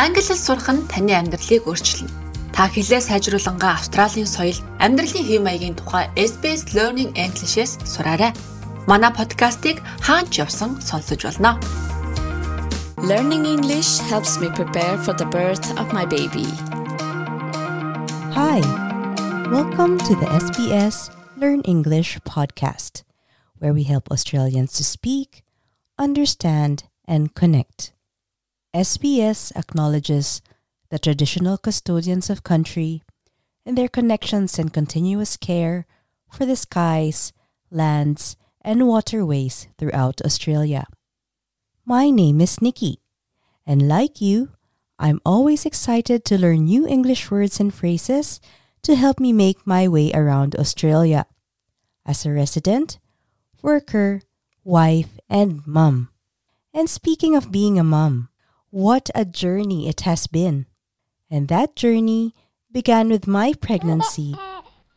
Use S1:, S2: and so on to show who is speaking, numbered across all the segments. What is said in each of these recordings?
S1: Англи хэл сурах нь таны амьдралыг өөрчилнө. Та хэлээ сайжруулангаа Австралийн соёл, амьдралын хэв маягийн тухай SBS Learning English-с сураарай. Манай подкастыг хаач явсан сонсож болно.
S2: Learning English helps me prepare for the birth of my baby.
S3: Hi, welcome to the SBS Learn English podcast, where we help Australians to speak, understand, and connect. SBS acknowledges the traditional custodians of country and their connections and continuous care for the skies, lands, and waterways throughout Australia. My name is Nikki, and like you, I'm always excited to learn new English words and phrases to help me make my way around Australia as a resident, worker, wife, and mum. And speaking of being a mum, what a journey it has been. And that journey began with my pregnancy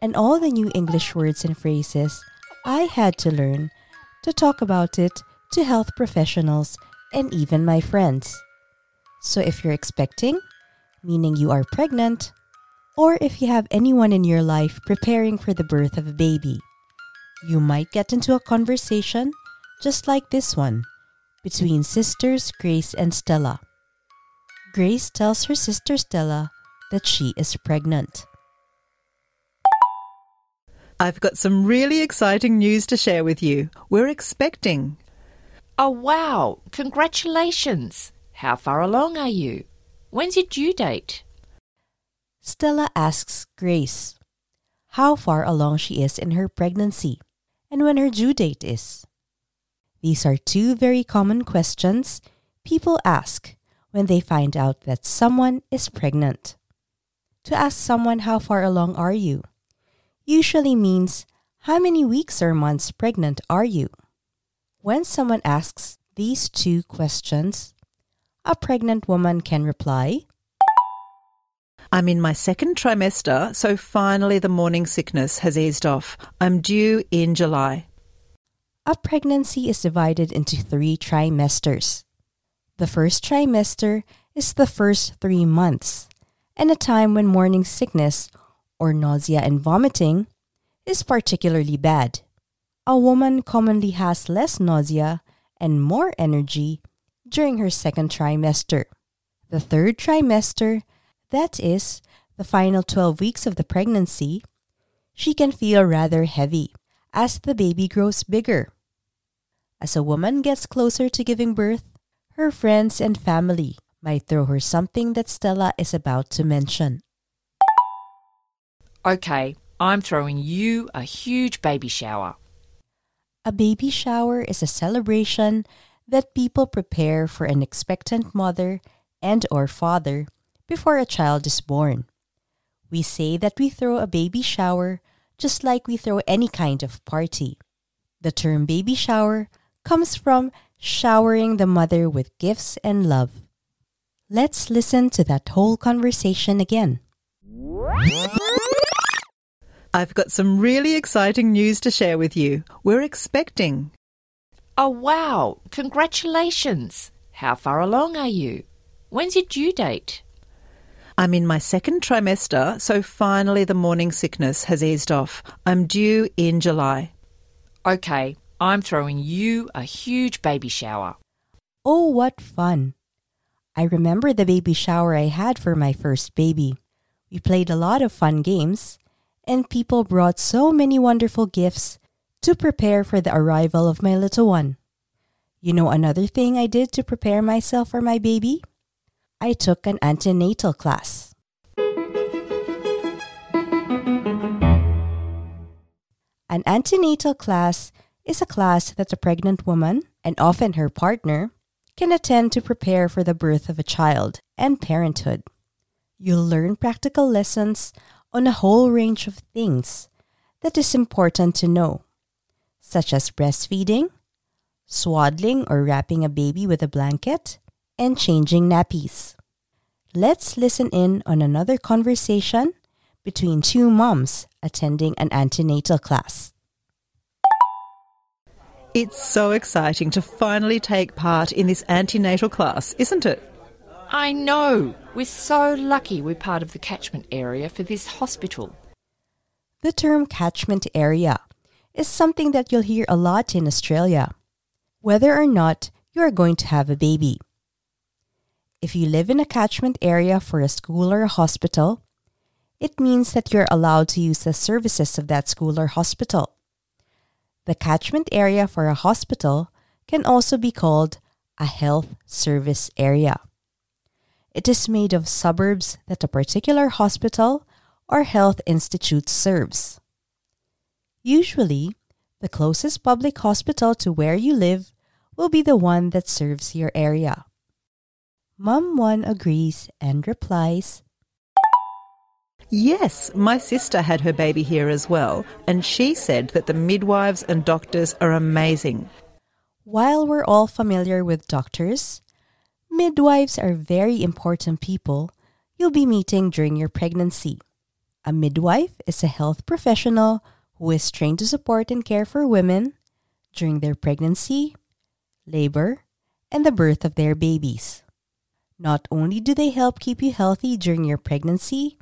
S3: and all the new English words and phrases I had to learn to talk about it to health professionals and even my friends. So if you're expecting, meaning you are pregnant, or if you have anyone in your life preparing for the birth of a baby, you might get into a conversation just like this one between sisters Grace and Stella. Grace tells her sister Stella that she is pregnant.
S4: I've got some really exciting news to share with you. We're expecting.
S5: Oh, wow! Congratulations! How far along are you? When's your due date?
S3: Stella asks Grace how far along she is in her pregnancy and when her due date is. These are two very common questions people ask when they find out that someone is pregnant. To ask someone how far along are you usually means how many weeks or months pregnant are you? When someone asks these two questions, a pregnant woman can reply,
S4: I'm in my second trimester, so finally the morning sickness has eased off. I'm due in July.
S3: A pregnancy is divided into three trimesters. The first trimester is the first three months, and a time when morning sickness, or nausea and vomiting, is particularly bad. A woman commonly has less nausea and more energy during her second trimester. The third trimester, that is, the final 12 weeks of the pregnancy, she can feel rather heavy as the baby grows bigger. As a woman gets closer to giving birth, her friends and family might throw her something that Stella is about to mention.
S5: Okay, I'm throwing you a huge baby shower.
S3: A baby shower is a celebration that people prepare for an expectant mother and or father before a child is born. We say that we throw a baby shower just like we throw any kind of party. The term baby shower comes from showering the mother with gifts and love. Let's listen to that whole conversation again.
S4: I've got some really exciting news to share with you. We're expecting.
S5: Oh, wow! Congratulations! How far along are you? When's your due date?
S4: I'm in my second trimester, so finally the morning sickness has eased off. I'm due in July.
S5: Okay, I'm throwing you a huge baby shower.
S3: Oh, what fun! I remember the baby shower I had for my first baby. We played a lot of fun games, and people brought so many wonderful gifts to prepare for the arrival of my little one. You know another thing I did to prepare myself for my baby? I took an antenatal class. An antenatal class is a class that a pregnant woman, and often her partner, can attend to prepare for the birth of a child and parenthood. You'll learn practical lessons on a whole range of things that is important to know, such as breastfeeding, swaddling or wrapping a baby with a blanket, and changing nappies. Let's listen in on another conversation between two moms attending an antenatal class.
S4: It's so exciting to finally take part in this antenatal class, isn't it?
S5: I know. We're so lucky we're part of the catchment area for this hospital.
S3: The term catchment area is something that you'll hear a lot in Australia, whether or not you are going to have a baby. If you live in a catchment area for a school or a hospital, it means that you're allowed to use the services of that school or hospital. The catchment area for a hospital can also be called a health service area. It is made of suburbs that a particular hospital or health institute serves. Usually, the closest public hospital to where you live will be the one that serves your area. Mum 1 agrees and replies,
S4: Yes, my sister had her baby here as well, and she said that the midwives and doctors are amazing.
S3: While we're all familiar with doctors, midwives are very important people you'll be meeting during your pregnancy. A midwife is a health professional who is trained to support and care for women during their pregnancy, labor, and the birth of their babies. Not only do they help keep you healthy during your pregnancy,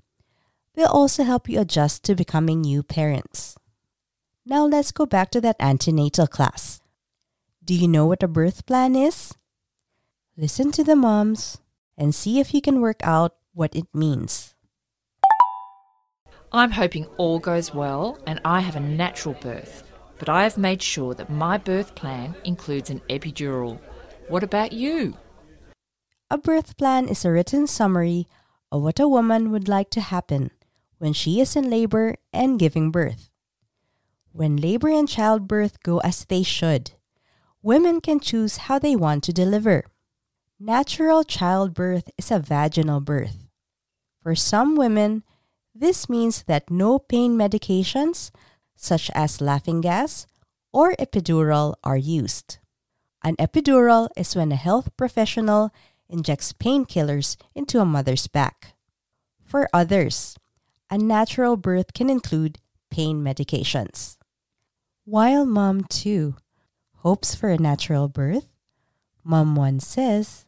S3: they'll also help you adjust to becoming new parents. Now let's go back to that antenatal class. Do you know what a birth plan is? Listen to the moms and see if you can work out what it means.
S5: I'm hoping all goes well and I have a natural birth, but I have made sure that my birth plan includes an epidural. What about you?
S3: A birth plan is a written summary of what a woman would like to happen when she is in labor and giving birth. When labor and childbirth go as they should, women can choose how they want to deliver. Natural childbirth is a vaginal birth. For some women, this means that no pain medications, such as laughing gas or epidural, are used. An epidural is when a health professional injects painkillers into a mother's back. For others, a natural birth can include pain medications. While Mom 2 hopes for a natural birth, Mom 1 says,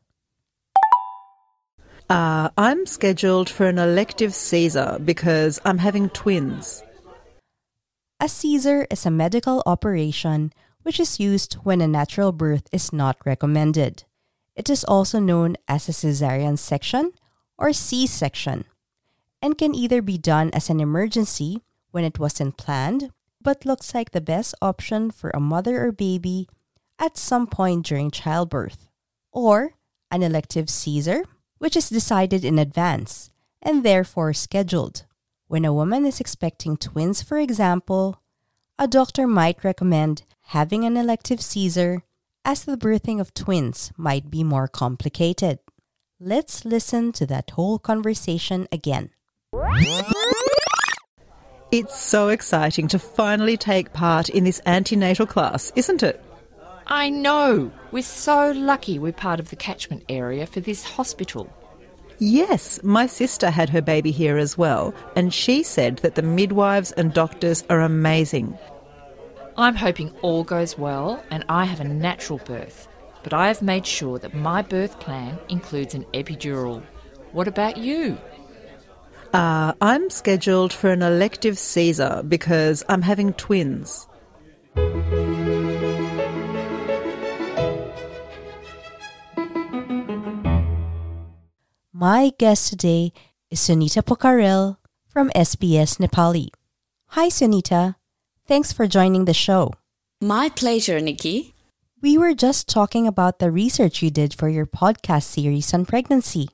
S4: Uh, I'm scheduled for an elective Caesar because I'm having twins.
S3: A Caesar is a medical operation which is used when a natural birth is not recommended. It is also known as a cesarean section or C section and can either be done as an emergency when it wasn't planned but looks like the best option for a mother or baby at some point during childbirth, or an elective Caesar, which is decided in advance and therefore scheduled. When a woman is expecting twins, for example, a doctor might recommend having an elective Caesar as the birthing of twins might be more complicated. Let's listen to that whole conversation again.
S4: It's so exciting to finally take part in this antenatal class, isn't it?
S5: I know. We're so lucky we're part of the catchment area for this hospital.
S4: Yes, my sister had her baby here as well, and she said that the midwives and doctors are amazing.
S5: I'm hoping all goes well and I have a natural birth, but I have made sure that my birth plan includes an epidural. What about you?
S4: Uh, I'm scheduled for an elective Caesar because I'm having twins.
S3: My guest today is Sunita Pokharel from SBS Nepali. Hi, Sunita. Thanks for joining the show.
S2: My pleasure, Nikki.
S3: We were just talking about the research you did for your podcast series on pregnancy.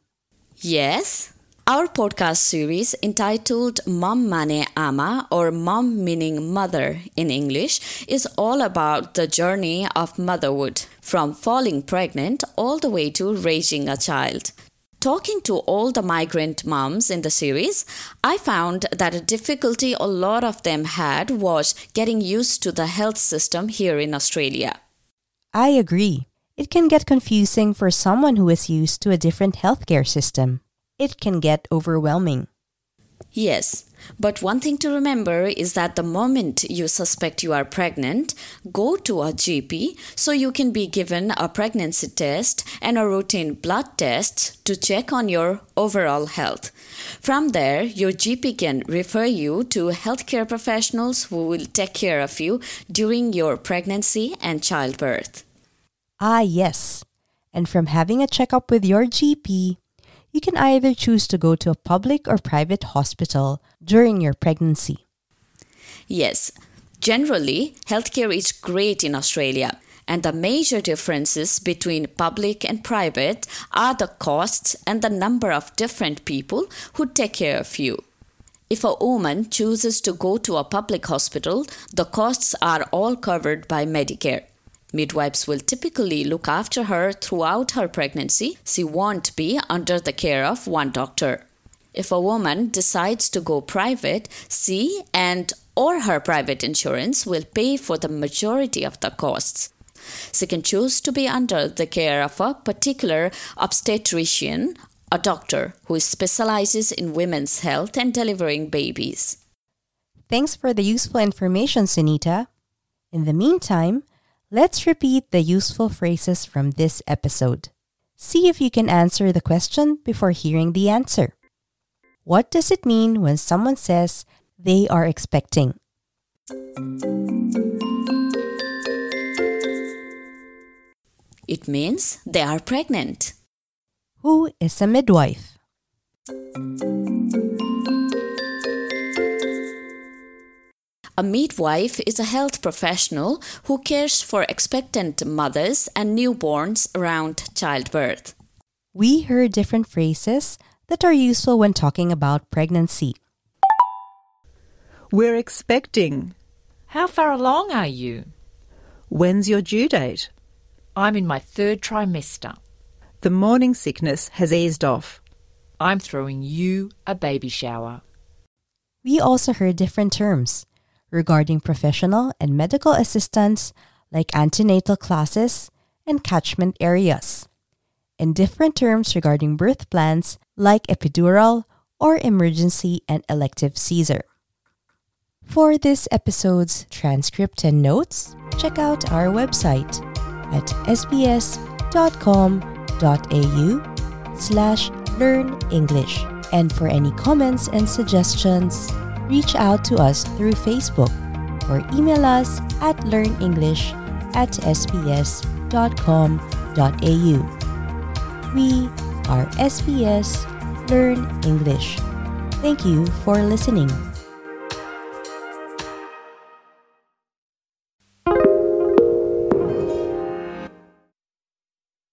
S2: Yes, our podcast series entitled Mom Mane Ama or Mom meaning mother in English is all about the journey of motherhood from falling pregnant all the way to raising a child. Talking to all the migrant moms in the series, I found that a difficulty a lot of them had was getting used to the health system here in Australia.
S3: I agree. It can get confusing for someone who is used to a different healthcare system. It can get overwhelming.
S2: Yes, but one thing to remember is that the moment you suspect you are pregnant, go to a GP so you can be given a pregnancy test and a routine blood test to check on your overall health. From there, your GP can refer you to healthcare professionals who will take care of you during your pregnancy and childbirth.
S3: Ah, yes. And from having a checkup with your GP, you can either choose to go to a public or private hospital during your pregnancy.
S2: Yes, generally, healthcare is great in Australia. And the major differences between public and private are the costs and the number of different people who take care of you. If a woman chooses to go to a public hospital, the costs are all covered by Medicare. Midwives will typically look after her throughout her pregnancy. She won't be under the care of one doctor. If a woman decides to go private, she and or her private insurance will pay for the majority of the costs. She can choose to be under the care of a particular obstetrician, a doctor who specializes in women's health and delivering babies.
S3: Thanks for the useful information, Sunita. In the meantime, let's repeat the useful phrases from this episode. See if you can answer the question before hearing the answer. What does it mean when someone says they are expecting?
S2: It means they are pregnant.
S3: Who is a midwife?
S2: A midwife is a health professional who cares for expectant mothers and newborns around childbirth.
S3: We heard different phrases that are useful when talking about pregnancy.
S4: We're expecting.
S5: How far along are you?
S4: When's your due date?
S5: I'm in my third trimester.
S4: The morning sickness has eased off.
S5: I'm throwing you a baby shower.
S3: We also heard different terms regarding professional and medical assistance like antenatal classes and catchment areas, and different terms regarding birth plans like epidural or emergency and elective Caesar. For this episode's transcript and notes, check out our website at sbs.com.au slash learn English. And for any comments and suggestions, reach out to us through Facebook or email us at learnenglish at sbs.com.au. We are SBS Learn English. Thank you for listening.